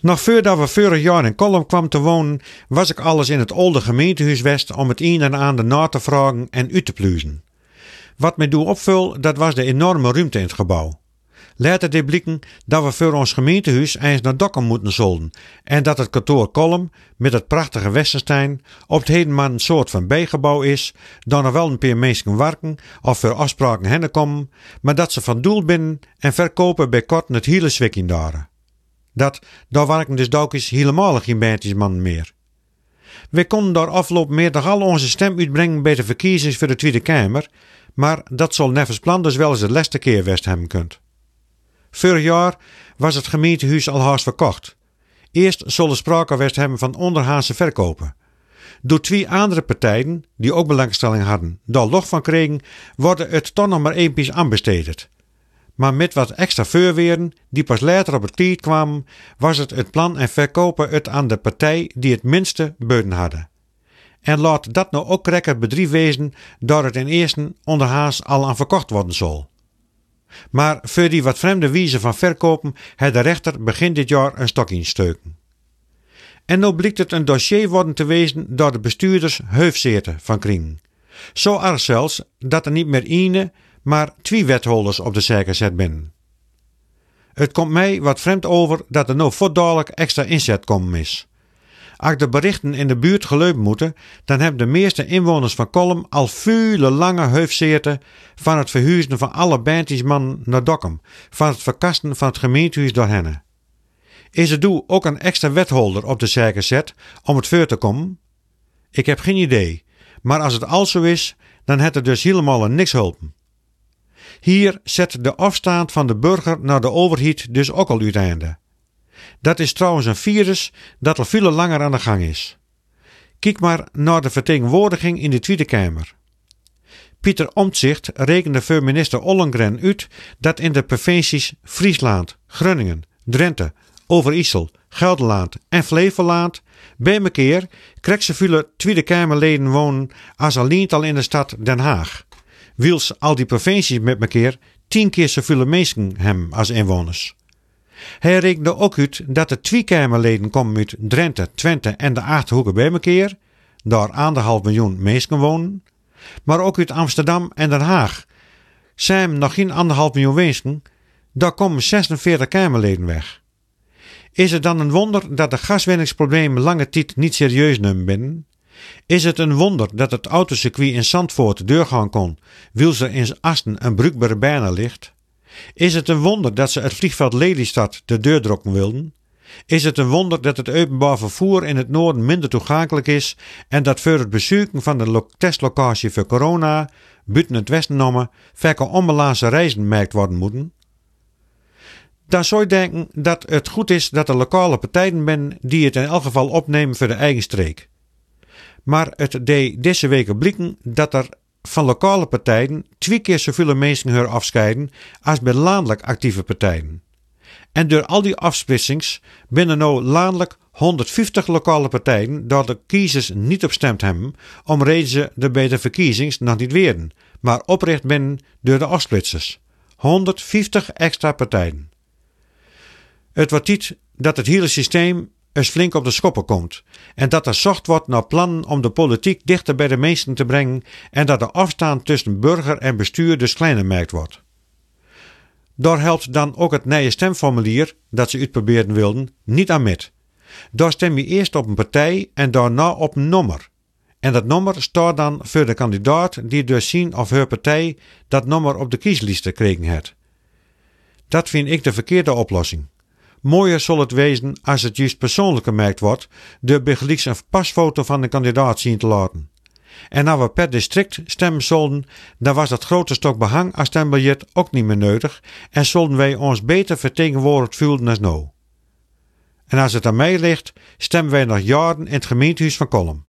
Nog voordat we vorig jaar in Kolm kwam te wonen, was ik alles in het oude gemeentehuis West om het een en aan de na te vragen en uit te pluizen. Wat mij doe opvul, dat was de enorme ruimte in het gebouw. Later deed blikken dat we voor ons gemeentehuis eens naar Dokkum moeten zolden en dat het kantoor Kolm met het prachtige Westenstein op het heden maar een soort van bijgebouw is, dan er wel een paar mensen werken of voor afspraken hen komen, maar dat ze van doel binnen en verkopen bij kort het hele zwikking. Dat, daar werken dus is helemaal geen bijtjesmannen meer. We konden daar afloop meer dan al onze stem uitbrengen bij de verkiezingen voor de Tweede Kamer, maar dat zal nevens plan dus wel eens de laatste keer West hebben kunt. Vorig jaar was het gemeentehuis al haast verkocht. Eerst zullen sprake West hebben van onderhaanse verkopen. Door twee andere partijen, die ook belangstelling hadden, daar log van kregen, worden het toch nog maar aanbesteed. Maar met wat extra voorweren, die pas later op het kwamen, was het het plan en verkopen het aan de partij die het minste beuden hadden. En laat dat nou ook rekker bedrijf wezen, dat het in eerste onderhaas al aan verkocht worden zal. Maar voor die wat vreemde wijze van verkopen, had de rechter begin dit jaar een stok insteuken. En nu blijkt het een dossier worden te wezen door de bestuurders heufzeerten van Kring. Zo erg zelfs dat er niet meer ene, maar twee wetholders op de zaken zet binnen. Het komt mij wat vreemd over dat er nou voordadelijk extra inzet komen is. Als de berichten in de buurt geleupen moeten, dan hebben de meeste inwoners van Kolm al vele lange heufzeerten van het verhuizen van alle bandjesmannen naar Dokkum, van het verkasten van het gemeentehuis door hen. Is er doel ook een extra wetholder op de zaak gezet om het voor te komen? Ik heb geen idee, maar als het al zo is, dan het er dus helemaal niks hulpen. Hier zet de afstand van de burger naar de overheid dus ook al uiteinde. Dat is trouwens een virus dat al veel langer aan de gang is. Kijk maar naar de vertegenwoordiging in de Tweede Kamer. Pieter Omtzigt rekende voor minister Ollengren uit dat in de provincies Friesland, Groningen, Drenthe, Overijssel, Gelderland en Flevoland bij elkaar krijgt ze Tweede Kamerleden wonen als alleen al in de stad Den Haag. Wils al die provincies met elkaar tien keer zoveel mensen hebben als inwoners. Hij rekende ook uit dat er twee Kamerleden komen uit Drenthe, Twente en de Achterhoeken bij elkaar, daar anderhalf miljoen mensen wonen, maar ook uit Amsterdam en Den Haag. Zijn nog geen anderhalf miljoen mensen, daar komen 46 Kamerleden weg. Is het dan een wonder dat de gaswinningsproblemen lange tijd niet serieus nemen binnen? Is het een wonder dat het autocircuit in Zandvoort doorgaan kon, wil ze in Asten een bruikbare bijna ligt? Is het een wonder dat ze het vliegveld Lelystad de deur drokken wilden? Is het een wonder dat het openbaar vervoer in het noorden minder toegankelijk is en dat voor het bezoeken van de testlocatie voor corona, buiten het westen nomen, verke onbelaanse reizen merkt worden moeten? Dan zou je denken dat het goed is dat er lokale partijen zijn die het in elk geval opnemen voor de eigen streek. Maar het deed deze weken blikken dat er van lokale partijen twee keer zoveel mensen haar afscheiden als bij landelijk actieve partijen. En door al die afsplitsings binnen nou landelijk 150 lokale partijen dat de kiezers niet op stemd hebben, om reden ze de bij de verkiezings nog niet werden, maar oprecht binnen door de afsplitsers. 150 extra partijen. Het wordt tijd dat het hele systeem eens flink op de schoppen komt. En dat er zocht wordt naar plannen om de politiek dichter bij de mensen te brengen en dat de afstand tussen burger en bestuur dus kleiner merkt wordt. Daar helpt dan ook het nieuwe stemformulier dat ze uitproberen wilden niet aan met. Daar stem je eerst op een partij en daarna op een nummer. En dat nummer staat dan voor de kandidaat die dus zien of haar partij dat nummer op de kieslijst gekregen heeft. Dat vind ik de verkeerde oplossing. Mooier zal het wezen als het juist persoonlijk gemerkt wordt, de begelijks een pasfoto van de kandidaat zien te laten. En als we per district stemmen zullen, dan was dat grote stok behang als stembiljet ook niet meer nodig en zullen wij ons beter vertegenwoordigd voelen als nou. En als het aan mij ligt, stemmen wij nog jaren in het gemeentehuis van Kolm.